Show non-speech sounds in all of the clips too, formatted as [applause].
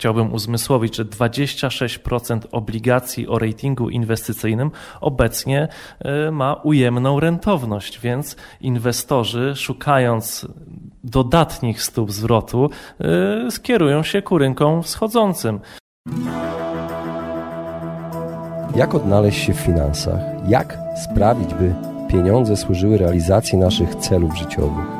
chciałbym uzmysłowić, że 26% obligacji o ratingu inwestycyjnym obecnie e, ma ujemną rentowność, więc inwestorzy szukając dodatnich stóp zwrotu e, skierują się ku rynkom wschodzącym. Jak odnaleźć się w finansach? Jak sprawić, by pieniądze służyły realizacji naszych celów życiowych?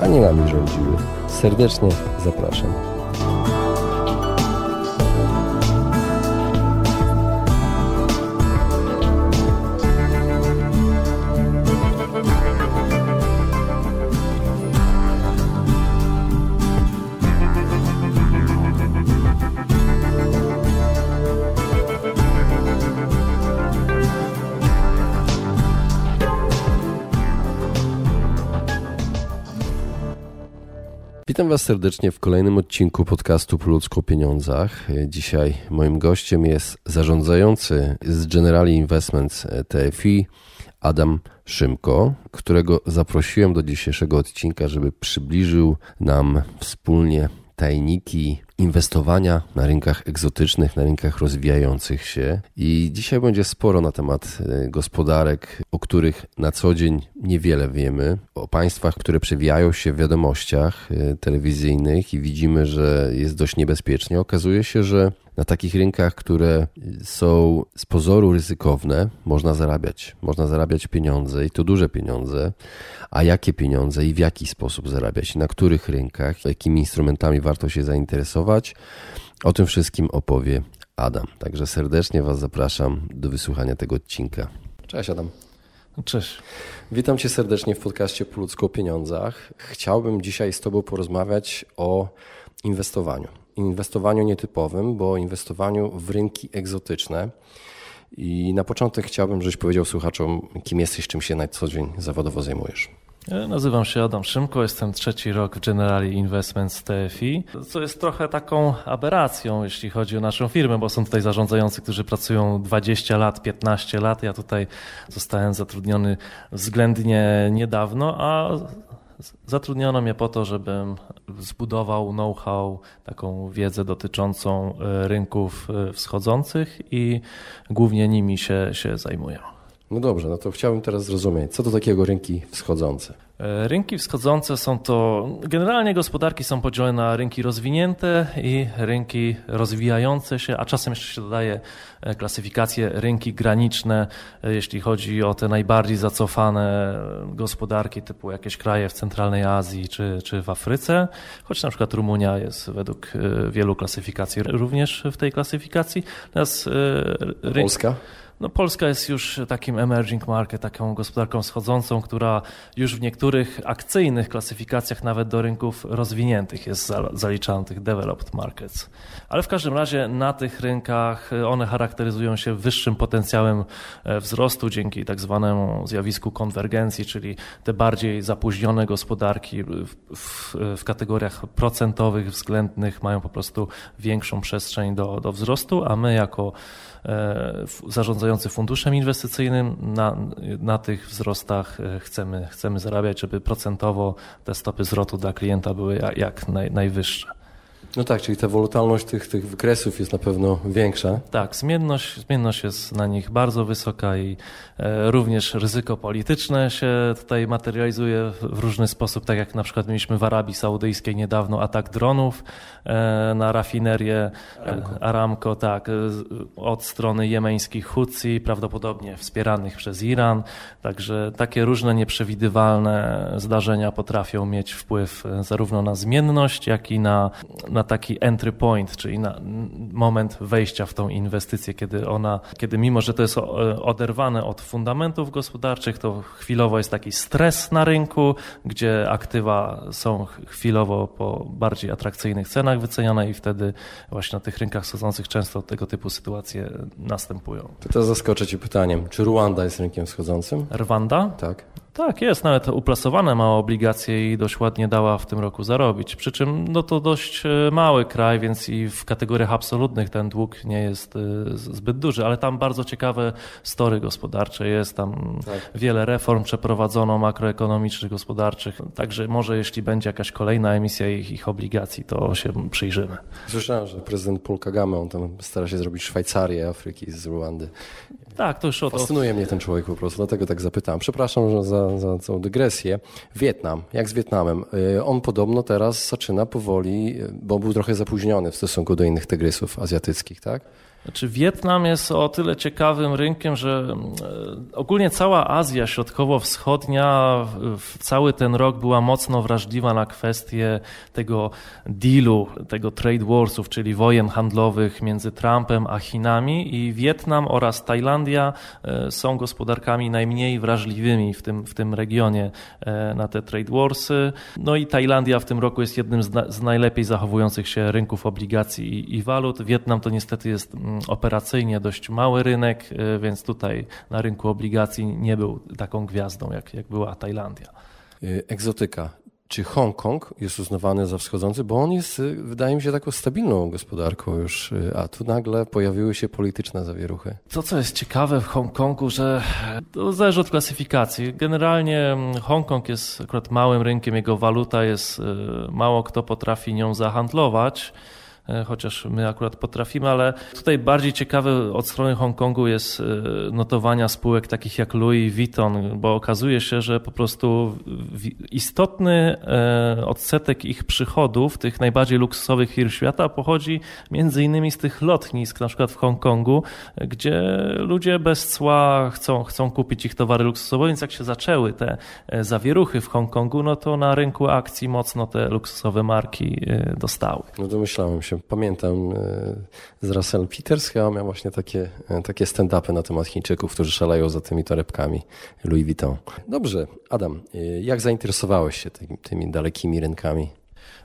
a nie nami rządziły. Serdecznie zapraszam. Was serdecznie w kolejnym odcinku podcastu Po ludzku o pieniądzach. Dzisiaj moim gościem jest zarządzający z Generali Investments TFI Adam Szymko, którego zaprosiłem do dzisiejszego odcinka, żeby przybliżył nam wspólnie tajniki inwestowania na rynkach egzotycznych, na rynkach rozwijających się. I dzisiaj będzie sporo na temat e, gospodarek, o których na co dzień niewiele wiemy, o państwach, które przewijają się w wiadomościach e, telewizyjnych i widzimy, że jest dość niebezpiecznie. Okazuje się, że na takich rynkach, które są z pozoru ryzykowne, można zarabiać. Można zarabiać pieniądze i to duże pieniądze. A jakie pieniądze i w jaki sposób zarabiać? Na których rynkach? Jakimi instrumentami warto się zainteresować? O tym wszystkim opowie Adam. Także serdecznie Was zapraszam do wysłuchania tego odcinka. Cześć Adam. Cześć. Witam Cię serdecznie w podcaście Po ludzku o pieniądzach. Chciałbym dzisiaj z Tobą porozmawiać o inwestowaniu inwestowaniu nietypowym, bo inwestowaniu w rynki egzotyczne. I na początek chciałbym, żebyś powiedział słuchaczom, kim jesteś, czym się na co dzień zawodowo zajmujesz. Nazywam się Adam Szymko, jestem trzeci rok w Generali Investments TFI, co jest trochę taką aberracją, jeśli chodzi o naszą firmę, bo są tutaj zarządzający, którzy pracują 20 lat, 15 lat. Ja tutaj zostałem zatrudniony względnie niedawno, a Zatrudniono mnie po to, żebym zbudował know-how, taką wiedzę dotyczącą e, rynków e, wschodzących i głównie nimi się, się zajmuję. No dobrze, no to chciałbym teraz zrozumieć, co to takiego rynki wschodzące? E, rynki wschodzące są to, generalnie gospodarki są podzielone na rynki rozwinięte i rynki rozwijające się, a czasem jeszcze się dodaje e, klasyfikację rynki graniczne, e, jeśli chodzi o te najbardziej zacofane gospodarki typu jakieś kraje w centralnej Azji czy, czy w Afryce, choć na przykład Rumunia jest według wielu klasyfikacji również w tej klasyfikacji. Natomiast Polska? No Polska jest już takim emerging market, taką gospodarką schodzącą, która już w niektórych akcyjnych klasyfikacjach nawet do rynków rozwiniętych jest zaliczana, tych developed markets. Ale w każdym razie na tych rynkach one charakteryzują się wyższym potencjałem e, wzrostu dzięki tak zwanemu zjawisku konwergencji, czyli te bardziej zapóźnione gospodarki w, w, w kategoriach procentowych, względnych mają po prostu większą przestrzeń do, do wzrostu, a my jako E, zarządzający funduszem inwestycyjnym. Na, na tych wzrostach e, chcemy, chcemy zarabiać, żeby procentowo te stopy zwrotu dla klienta były jak, naj, najwyższe. No tak, czyli ta wolutalność tych, tych wykresów jest na pewno większa. Tak, zmienność, zmienność jest na nich bardzo wysoka i e, również ryzyko polityczne się tutaj materializuje w różny sposób, tak jak na przykład mieliśmy w Arabii Saudyjskiej niedawno atak dronów e, na rafinerię Aramco, Aramco tak, od strony jemeńskich Hutsi, prawdopodobnie wspieranych przez Iran. Także takie różne nieprzewidywalne zdarzenia potrafią mieć wpływ zarówno na zmienność, jak i na na taki entry point, czyli na moment wejścia w tą inwestycję, kiedy ona, kiedy mimo, że to jest oderwane od fundamentów gospodarczych, to chwilowo jest taki stres na rynku, gdzie aktywa są chwilowo po bardziej atrakcyjnych cenach wyceniane i wtedy właśnie na tych rynkach schodzących często tego typu sytuacje następują. To teraz zaskoczę Cię pytaniem. Czy Ruanda jest rynkiem wschodzącym? Rwanda? Tak. Tak, jest, nawet uplasowane ma obligacje i dość ładnie dała w tym roku zarobić. Przy czym no to dość e, mały kraj, więc i w kategoriach absolutnych ten dług nie jest e, zbyt duży, ale tam bardzo ciekawe story gospodarcze jest, tam tak. wiele reform przeprowadzono makroekonomicznych, gospodarczych, także może jeśli będzie jakaś kolejna emisja ich, ich obligacji, to się przyjrzymy. Słyszałem, że prezydent Paul Kagame, on tam stara się zrobić Szwajcarię Afryki z Rwandy. Tak, to już od... Fascynuje mnie ten człowiek po prostu, dlatego tak zapytałem. Przepraszam za, za tą dygresję. Wietnam, jak z Wietnamem? Y, on podobno teraz zaczyna powoli, y, bo był trochę zapóźniony w stosunku do innych tygrysów azjatyckich, tak? Znaczy Wietnam jest o tyle ciekawym rynkiem, że e, ogólnie cała Azja Środkowo-Wschodnia cały ten rok była mocno wrażliwa na kwestie tego dealu, tego trade warsów, czyli wojen handlowych między Trumpem a Chinami i Wietnam oraz Tajlandia e, są gospodarkami najmniej wrażliwymi w tym, w tym regionie e, na te trade warsy. No i Tajlandia w tym roku jest jednym z, na, z najlepiej zachowujących się rynków obligacji i, i walut. Wietnam to niestety jest operacyjnie dość mały rynek, y, więc tutaj na rynku obligacji nie był taką gwiazdą, jak, jak była Tajlandia. Y, egzotyka. Czy Hongkong jest uznawany za wschodzący? Bo on jest, y, wydaje mi się, taką stabilną gospodarką już, a tu nagle pojawiły się polityczne zawieruchy. To, co jest ciekawe w Hongkongu, że to zależy od klasyfikacji. Generalnie mm, Hongkong jest akurat małym rynkiem, jego waluta jest, mało kto potrafi nią zahandlować. E, chociaż my akurat potrafimy, ale tutaj bardziej ciekawe od strony Hongkongu jest e, notowania spółek takich jak Louis Vuitton, bo okazuje się, że po prostu istotny e, odsetek ich przychodów, tych najbardziej luksusowych firm świata pochodzi między innymi z tych lotnisk, na przykład w Hongkongu, gdzie ludzie bez cła chcą, chcą kupić ich towary luksusowe, więc jak się zaczęły te zawieruchy w Hongkongu, no to na rynku akcji mocno te luksusowe marki dostały. No domyślałem się pamiętam e, z Russell Peters chyba miał właśnie takie, e, takie stand-upy na temat Chińczyków, którzy szaleją za tymi torebkami Louis Vuitton. Dobrze, Adam, e, jak zainteresowałeś się tymi, tymi dalekimi rynkami?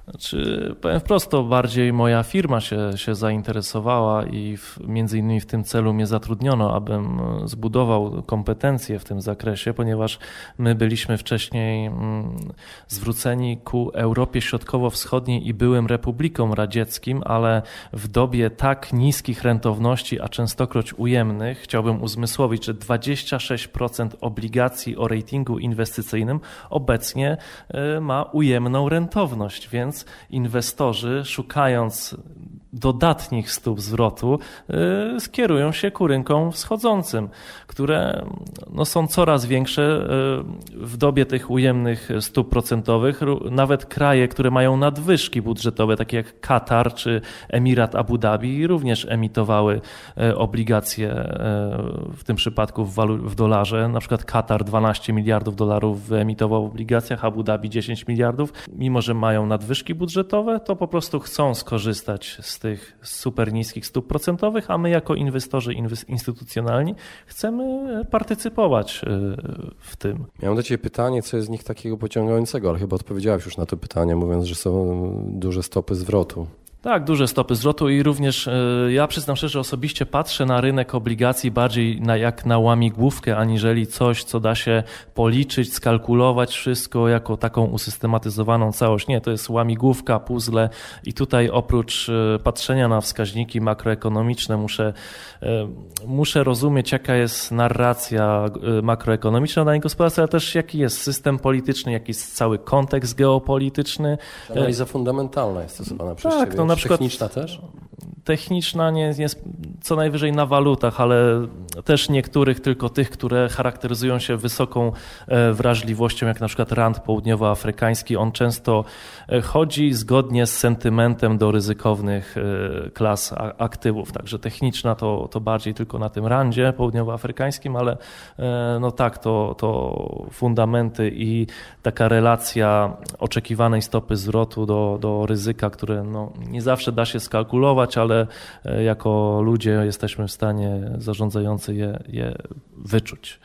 Znaczy, powiem wprost, to bardziej moja firma się, się zainteresowała i w, między innymi w tym celu mnie zatrudniono, abym zbudował kompetencje w tym zakresie, ponieważ my byliśmy wcześniej mm, zwróceni ku Europie Środkowo-Wschodniej i byłym republikom radzieckim, ale w dobie tak niskich rentowności, a częstokroć ujemnych, chciałbym uzmysłowić, że 26% obligacji o ratingu inwestycyjnym obecnie y, ma ujemną rentowność, więc inwestorzy szukając dodatnich stóp zwrotu y, skierują się ku rynkom wschodzącym, które no, są coraz większe y, w dobie tych ujemnych stóp procentowych. Nawet kraje, które mają nadwyżki budżetowe, takie jak Katar czy Emirat Abu Dhabi, również emitowały y, obligacje w tym przypadku w, w dolarze. Na przykład Katar 12 miliardów dolarów wyemitował w obligacjach, Abu Dhabi 10 miliardów. Mimo, że mają nadwyżki budżetowe, to po prostu chcą skorzystać z tych super niskich stóp procentowych, a my jako inwestorzy instytucjonalni chcemy partycypować e, w tym. Miałem do Ciebie pytanie, co jest z nich takiego pociągającego, ale chyba odpowiedziałeś już na to pytanie, mówiąc, że są duże stopy zwrotu. Tak, duże stopy zwrotu i również e, ja przyznam szczerze, osobiście patrzę na rynek obligacji bardziej na, jak na łamigłówkę, aniżeli coś, co da się policzyć, skalkulować wszystko jako taką usystematyzowaną całość. Nie, to jest łamigłówka, puzzle i tutaj oprócz e, patrzenia na wskaźniki makroekonomiczne muszę, e, muszę rozumieć, jaka jest narracja makroekonomiczna na danej gospodarce, ale też jaki jest system polityczny, jaki jest cały kontekst geopolityczny. Analiza fundamentalna jest stosowana przez tak, Ciebie. No, przykład techniczna też? Techniczna nie, nie, co najwyżej na walutach, ale też niektórych, tylko tych, które charakteryzują się wysoką e, wrażliwością, jak na przykład rand południowoafrykański. On często e, chodzi zgodnie z sentymentem do ryzykownych e, klas aktywów, także techniczna to, to bardziej tylko na tym randzie południowoafrykańskim, ale no tak, to, to fundamenty i taka relacja oczekiwanej stopy zwrotu do, do ryzyka, które no, nie zawsze da się skalkulować, ale jako ludzie jesteśmy w stanie zarządzający je, je wyczuć.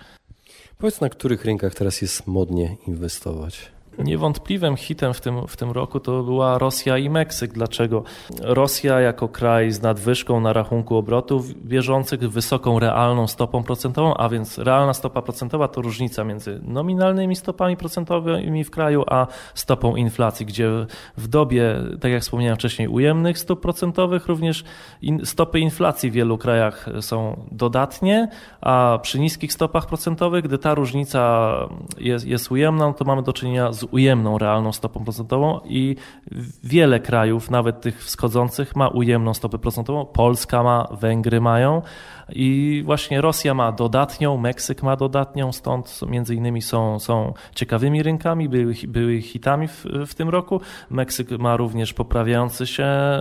Powiedz, na których rynkach teraz jest modnie inwestować? Niewątpliwym hitem w tym, w tym roku to była Rosja i Meksyk. Dlaczego? Rosja jako kraj z nadwyżką na rachunku obrotów bieżących wysoką realną stopą procentową, a więc realna stopa procentowa to różnica między nominalnymi stopami procentowymi w kraju, a stopą inflacji, gdzie w dobie, tak jak wspomniałem wcześniej, ujemnych stóp procentowych również in, stopy inflacji w wielu krajach są dodatnie, a przy niskich stopach procentowych, gdy ta różnica jest, jest ujemna, to mamy do czynienia z ujemną realną stopą procentową i wiele krajów, nawet tych wschodzących, ma ujemną stopę procentową. Polska ma, Węgry mają. I właśnie Rosja ma dodatnią, Meksyk ma dodatnią, stąd między innymi są, są ciekawymi rynkami, były, były hitami w, w tym roku. Meksyk ma również poprawiający się e,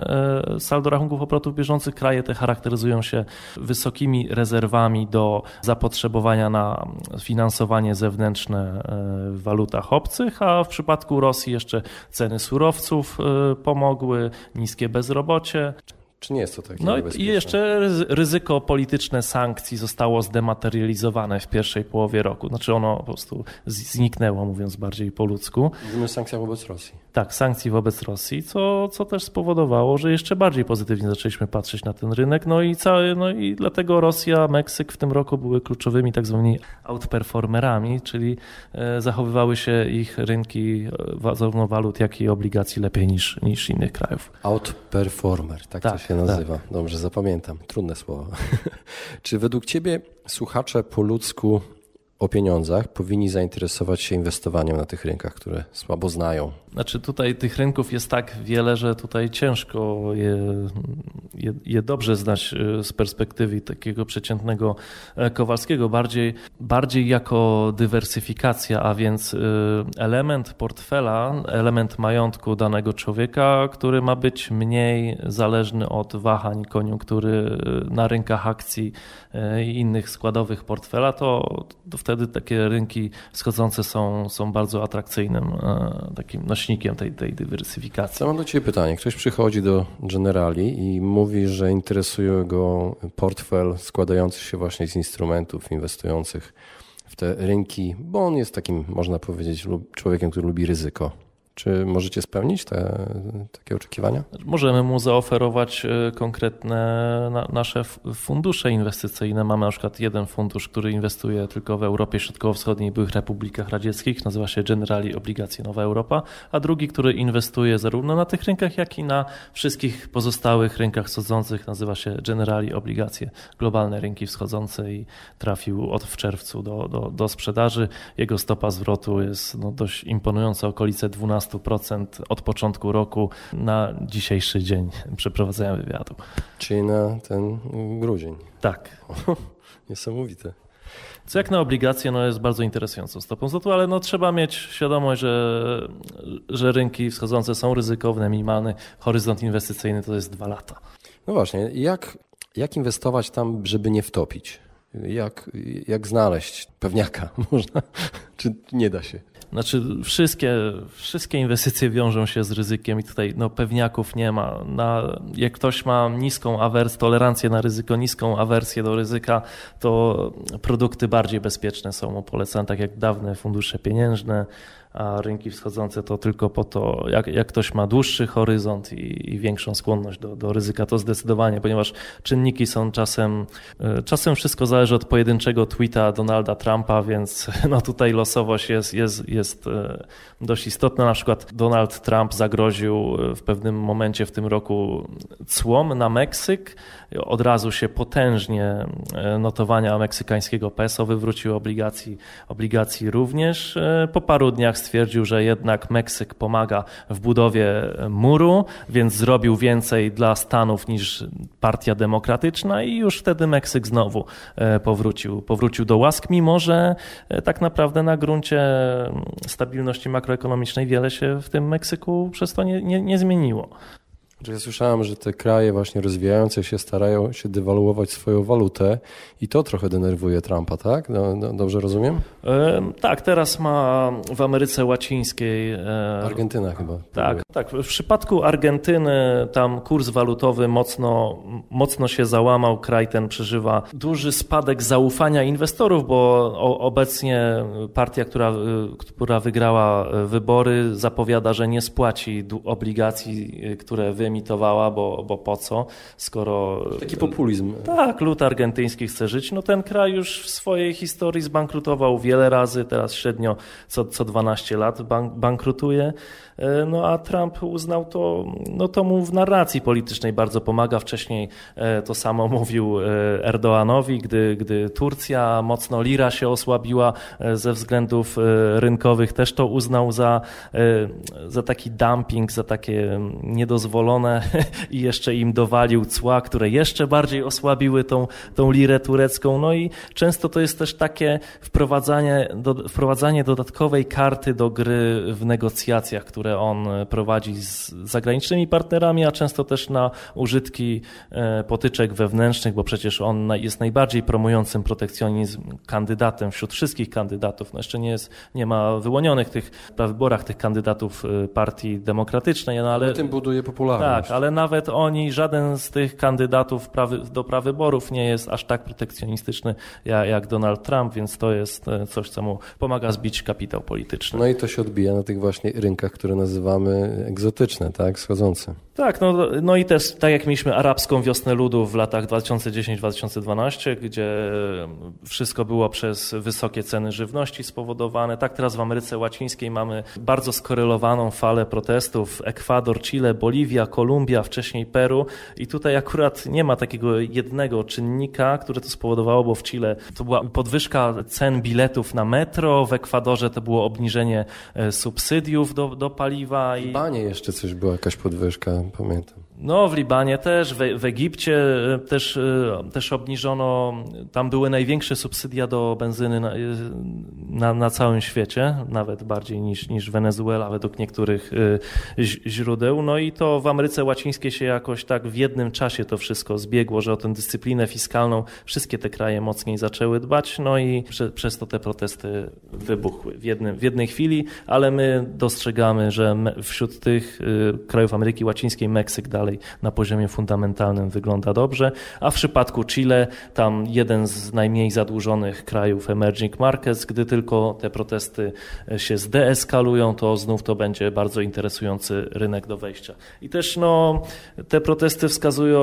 saldo rachunków obrotów bieżących. Kraje te charakteryzują się wysokimi rezerwami do zapotrzebowania na finansowanie zewnętrzne e, w walutach obcych, a w przypadku Rosji jeszcze ceny surowców e, pomogły, niskie bezrobocie. Czy nie jest to takie No i jeszcze ryzyko polityczne sankcji zostało zdematerializowane w pierwszej połowie roku. Znaczy ono po prostu zniknęło, mówiąc bardziej po ludzku. Mówimy o sankcjach wobec Rosji. Tak, sankcji wobec Rosji, co, co też spowodowało, że jeszcze bardziej pozytywnie zaczęliśmy patrzeć na ten rynek. No i, cały, no i dlatego Rosja, Meksyk w tym roku były kluczowymi tak zwanymi outperformerami, czyli e, zachowywały się ich rynki e, zarówno walut, jak i obligacji lepiej niż, niż innych krajów. Outperformer, tak, tak się nazywa. Tak. Dobrze, zapamiętam. Trudne słowo. [laughs] Czy według Ciebie słuchacze po ludzku o pieniądzach powinni zainteresować się inwestowaniem na tych rynkach, które słabo znają. Znaczy tutaj tych rynków jest tak wiele, że tutaj ciężko je, je, je, dobrze znać e, z perspektywy takiego przeciętnego e, Kowalskiego, bardziej, bardziej jako dywersyfikacja, a więc e, element portfela, element majątku danego człowieka, który ma być mniej zależny od wahań koniunktury na rynkach akcji i innych składowych portfela, to, to wtedy takie rynki wschodzące są, są bardzo atrakcyjnym takim nośnikiem tej, tej dywersyfikacji. Ja mam do Ciebie pytanie. Ktoś przychodzi do Generali i mówi, że interesuje go portfel składający się właśnie z instrumentów inwestujących w te rynki, bo on jest takim, można powiedzieć, człowiekiem, który lubi ryzyko. Czy możecie spełnić te, takie oczekiwania? Możemy mu zaoferować e, konkretne na, nasze fundusze inwestycyjne. Mamy na przykład jeden fundusz, który inwestuje tylko w Europie Środkowo-Wschodniej i byłych republikach radzieckich, nazywa się Generali Obligacje Nowa Europa, a drugi, który inwestuje zarówno na tych rynkach, jak i na wszystkich pozostałych rynkach wschodzących, nazywa się Generali Obligacje Globalne Rynki Wschodzące i trafił od w czerwcu do, do, do sprzedaży. Jego stopa zwrotu jest no, dość imponująca, okolice 12 12% od początku roku na dzisiejszy dzień przeprowadzenia wywiadu. Czyli na ten grudzień. Tak. [laughs] Niesamowite. Co jak na obligacje no jest bardzo interesującą stopą zwrotu, ale no trzeba mieć świadomość, że, że rynki wschodzące są ryzykowne, minimalny horyzont inwestycyjny to jest dwa lata. No właśnie, jak, jak inwestować tam, żeby nie wtopić? Jak, jak znaleźć pewniaka [laughs] można? Czy nie da się? Znaczy wszystkie, wszystkie inwestycje wiążą się z ryzykiem i tutaj no, pewniaków nie ma. Na, jak ktoś ma niską awersję, tolerancję na ryzyko, niską awersję do ryzyka, to produkty bardziej bezpieczne są mu polecane, tak jak dawne fundusze pieniężne, a rynki wschodzące to tylko po to, jak, jak ktoś ma dłuższy horyzont i, i, większą skłonność do, do ryzyka, to zdecydowanie, ponieważ czynniki są czasem, e, czasem wszystko zależy od pojedynczego tweeta Donalda Trumpa, więc [laughs] no tutaj losowość jest, jest, jest e, dość istotna. Na przykład Donald Trump zagroził e, w pewnym momencie w tym roku cłom na Meksyk, od razu się potężnie notowania meksykańskiego peso wywróciły obligacji, obligacji również. Po paru dniach stwierdził, że jednak Meksyk pomaga w budowie muru, więc zrobił więcej dla Stanów niż Partia Demokratyczna i już wtedy Meksyk znowu e, powrócił, powrócił do łask, mimo że e, tak naprawdę na gruncie stabilności makroekonomicznej wiele się w tym Meksyku przez to nie, nie, nie zmieniło. Ja słyszałem, że te kraje właśnie rozwijające się starają się dewaluować swoją walutę i to trochę denerwuje Trumpa, tak? No, no, dobrze rozumiem? E, tak, teraz ma w Ameryce Łacińskiej. E, Argentyna chyba. Tak, tak. W przypadku Argentyny tam kurs walutowy mocno, mocno się załamał. Kraj ten przeżywa duży spadek zaufania inwestorów, bo obecnie partia, która, która wygrała wybory, zapowiada, że nie spłaci obligacji, które wy wyemitowała, bo, bo po co, skoro... Taki populizm. Tak, lud argentyński chce żyć. No ten kraj już w swojej historii zbankrutował wiele razy, teraz średnio co, co 12 lat bank, bankrutuje. E, no a Trump uznał to, no to mu w narracji politycznej bardzo pomaga. Wcześniej e, to samo [laughs] mówił e, Erdoğanowi, gdy, gdy Turcja mocno lira się osłabiła ze względów rynkowych, też to uznał za, za taki dumping, za takie niedozwolone [laughs] i jeszcze im dowalił cła, które jeszcze bardziej osłabiły tą, tą lirę turecką. No i często to jest też takie wprowadzanie, do, wprowadzanie dodatkowej karty do gry w negocjacjach, które które on e, prowadzi z zagranicznymi partnerami, a często też na użytki e, potyczek wewnętrznych, bo przecież on jest najbardziej promującym protekcjonizm kandydatem wśród wszystkich kandydatów. No jeszcze nie, jest, nie ma wyłonionych tych na wyborach tych kandydatów e, partii demokratycznej, no ale... tym buduje popularność. Tak, ale nawet oni, żaden z tych kandydatów prawy, do prawyborów nie jest aż tak protekcjonistyczny jak, jak Donald Trump, więc to jest coś, co mu pomaga zbić kapitał polityczny. No i to się odbija na tych właśnie rynkach, które nazywamy egzotyczne, tak, schodzące. Tak, no, no i też tak jak mieliśmy arabską wiosnę ludów w latach 2010-2012, gdzie wszystko było przez wysokie ceny żywności spowodowane, tak teraz w Ameryce Łacińskiej mamy bardzo skorelowaną falę protestów. Ekwador, Chile, Boliwia, Kolumbia, wcześniej Peru i tutaj akurat nie ma takiego jednego czynnika, który to spowodowało, bo w Chile to była podwyżka cen biletów na metro, w Ekwadorze to było obniżenie e, subsydiów do, do paliwa. I... W Libanie jeszcze coś była, jakaś podwyżka, pamiętam. No, w Libanie też, w, Egipcie e, też, e, też obniżono, tam były największe subsydia do benzyny na, e, na, na, całym świecie, nawet bardziej niż, niż Wenezuela według niektórych źródeł. No i to w Ameryce Łacińskiej się jakoś tak w jednym czasie to wszystko zbiegło, że o tę dyscyplinę fiskalną wszystkie te kraje mocniej zaczęły dbać, no i prze, przez to te protesty wybuchły w, jednym, w jednej chwili, ale my dostrzegamy, że wśród tych krajów Ameryki Łacińskiej Meksyk dalej dalej na poziomie fundamentalnym wygląda dobrze, a w przypadku Chile tam jeden z najmniej zadłużonych krajów emerging markets, gdy tylko te protesty e, się zdeeskalują, to znów to będzie bardzo interesujący rynek do wejścia. I też no, te protesty wskazują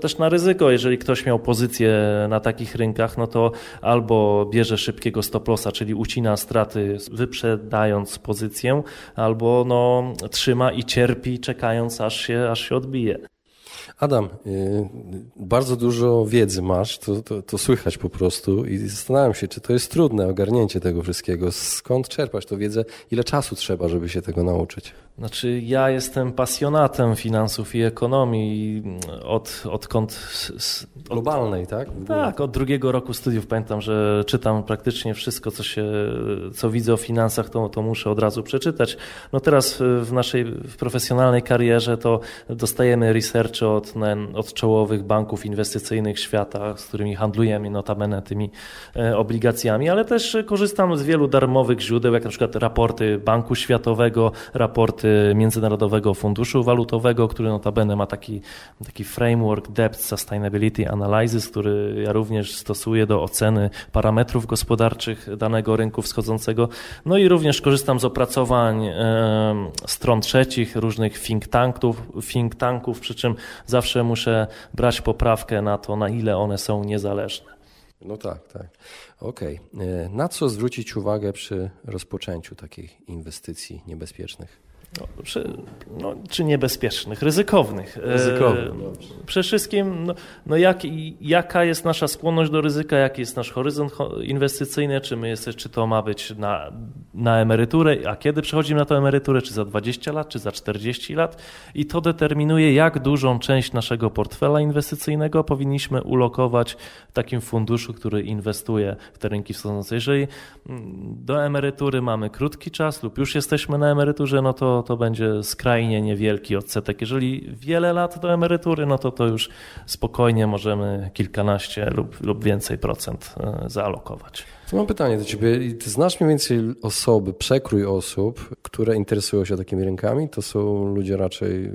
też na ryzyko, jeżeli ktoś miał pozycję na takich rynkach, no to albo bierze szybkiego stop lossa, czyli ucina straty wyprzedając pozycję, albo no, trzyma i cierpi czekając aż się, aż się odbije. Adam, y, bardzo dużo wiedzy masz, to, to, to, słychać po prostu i zastanawiam się, czy to jest trudne ogarnięcie tego wszystkiego. Skąd czerpać tę wiedzę? Ile czasu trzeba, żeby się tego nauczyć? Znaczy, ja jestem pasjonatem finansów i ekonomii od, odkąd. Od, Globalnej, tak? Tak, od drugiego roku studiów pamiętam, że czytam praktycznie wszystko, co, się, co widzę o finansach, to, to muszę od razu przeczytać. No teraz w naszej w profesjonalnej karierze to dostajemy researchy od, od czołowych banków inwestycyjnych świata, z którymi handlujemy notabene tymi e, obligacjami, ale też korzystam z wielu darmowych źródeł, jak na przykład raporty Banku Światowego, raporty Międzynarodowego Funduszu Walutowego, który notabene ma taki, taki framework Debt Sustainability Analysis, który ja również stosuję do oceny parametrów gospodarczych danego rynku wschodzącego. No i również korzystam z opracowań stron trzecich, różnych think tanków, think tanków, przy czym zawsze muszę brać poprawkę na to, na ile one są niezależne. No tak, tak. Okej. Okay. E, na co zwrócić uwagę przy rozpoczęciu takich inwestycji niebezpiecznych? No, no, czy niebezpiecznych, ryzykownych. Ryzykownych. E, przede wszystkim, no, no jak, jaka jest nasza skłonność do ryzyka, jaki jest nasz horyzont inwestycyjny, czy, my jest, czy to ma być na, na emeryturę, a kiedy przechodzimy na tę emeryturę, czy za 20 lat, czy za 40 lat. I to determinuje, jak dużą część naszego portfela inwestycyjnego powinniśmy ulokować w takim funduszu, który inwestuje w te rynki wschodzące. Jeżeli mm, do emerytury mamy krótki czas lub już jesteśmy na emeryturze, no to to będzie skrajnie niewielki odsetek. Jeżeli wiele lat do emerytury, no to to już spokojnie możemy kilkanaście lub, lub więcej procent e, zaalokować. To mam pytanie do Ciebie. Znasz mniej więcej osoby, przekrój osób, które interesują się takimi rynkami? To są ludzie raczej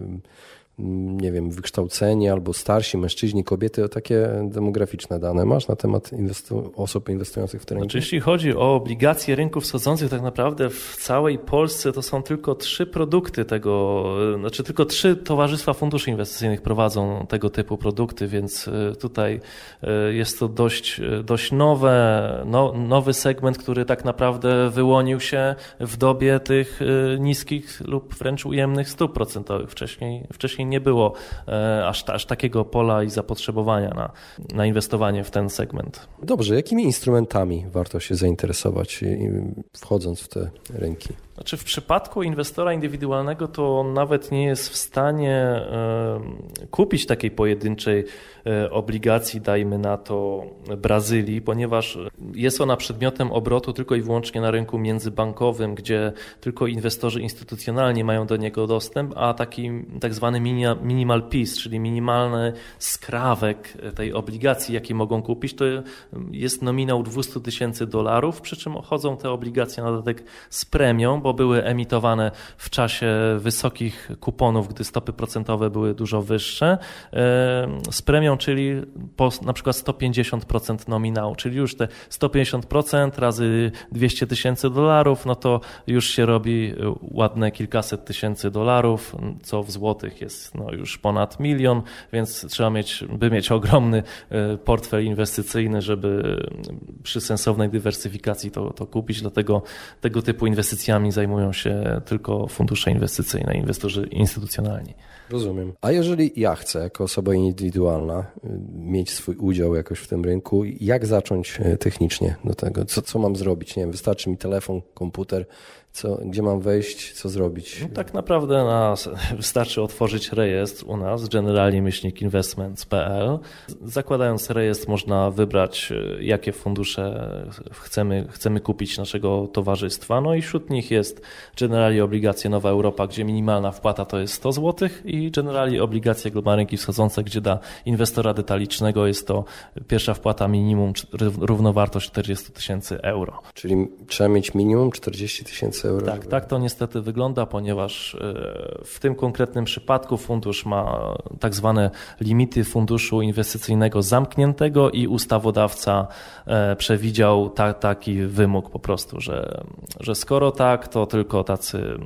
nie wiem, wykształceni albo starsi mężczyźni, kobiety, takie demograficzne dane masz na temat inwestu osób inwestujących w te rynki? Znaczy, jeśli chodzi o obligacje rynków wschodzących, tak naprawdę w całej Polsce to są tylko trzy produkty tego, znaczy tylko trzy towarzystwa funduszy inwestycyjnych prowadzą tego typu produkty, więc e, tutaj e, jest to dość, e, dość nowe, no, nowy segment, który tak naprawdę wyłonił się w dobie tych niskich lub wręcz ujemnych stóp procentowych. Wcześniej, wcześniej nie było e, aż, aż takiego pola i zapotrzebowania na, na inwestowanie w ten segment. Dobrze, jakimi instrumentami warto się zainteresować wchodząc w te rynki? Znaczy w przypadku inwestora indywidualnego to on nawet nie jest w stanie kupić takiej pojedynczej e, obligacji, dajmy na to Brazylii, ponieważ jest ona przedmiotem obrotu tylko i wyłącznie na rynku międzybankowym, gdzie tylko inwestorzy instytucjonalni mają do niego dostęp, a taki tak zwany minimal piece, czyli minimalny skrawek tej obligacji, jaki mogą kupić, to jest nominał 200 tysięcy dolarów, przy czym chodzą te obligacje na dodatek z premią, bo były emitowane w czasie wysokich kuponów, gdy stopy procentowe były dużo wyższe, z premią, czyli po na przykład 150% nominału, czyli już te 150% razy 200 tysięcy dolarów, no to już się robi ładne kilkaset tysięcy dolarów, co w złotych jest no już ponad milion, więc trzeba mieć, by mieć ogromny e, portfel inwestycyjny, żeby przy sensownej dywersyfikacji to, to kupić, dlatego tego typu inwestycjami zajmują się tylko fundusze inwestycyjne, inwestorzy instytucjonalni. Rozumiem. A jeżeli ja chcę, jako osoba indywidualna, y, mieć swój udział jakoś w tym rynku, jak zacząć y, technicznie do tego? Co, co mam zrobić? Nie wiem, wystarczy mi telefon, komputer, co, gdzie mam wejść, co zrobić? No, tak naprawdę nas, wystarczy otworzyć rejestr u nas, generali-investments.pl. Zakładając rejestr można wybrać, e, jakie fundusze chcemy, chcemy kupić naszego towarzystwa. No i wśród nich jest Generali Obligacje Nowa Europa, gdzie minimalna wpłata to jest 100 zł i Generali Obligacje Globalne Rynki Wschodzące, gdzie dla inwestora detalicznego jest to pierwsza wpłata minimum równowartość 40 tysięcy euro. Czyli trzeba mieć minimum 40 tysięcy tysięcy euro. Tak, tak to niestety wygląda, ponieważ e, w tym konkretnym przypadku fundusz ma tak zwane limity funduszu inwestycyjnego zamkniętego i ustawodawca e, przewidział ta, taki wymóg po prostu, że, że skoro tak, to tylko tacy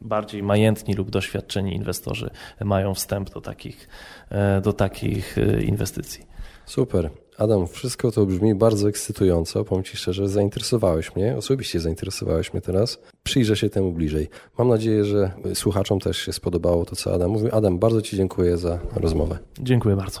bardziej majętni lub doświadczeni inwestorzy mają wstęp do takich, e, do takich inwestycji. Super. Adam, wszystko to brzmi bardzo ekscytująco. Powiem Ci szczerze, zainteresowałeś mnie, osobiście zainteresowałeś mnie teraz. Przyjrzę się temu bliżej. Mam nadzieję, że słuchaczom też się spodobało to, co Adam mówił. Adam, bardzo Ci dziękuję za rozmowę. Dziękuję bardzo.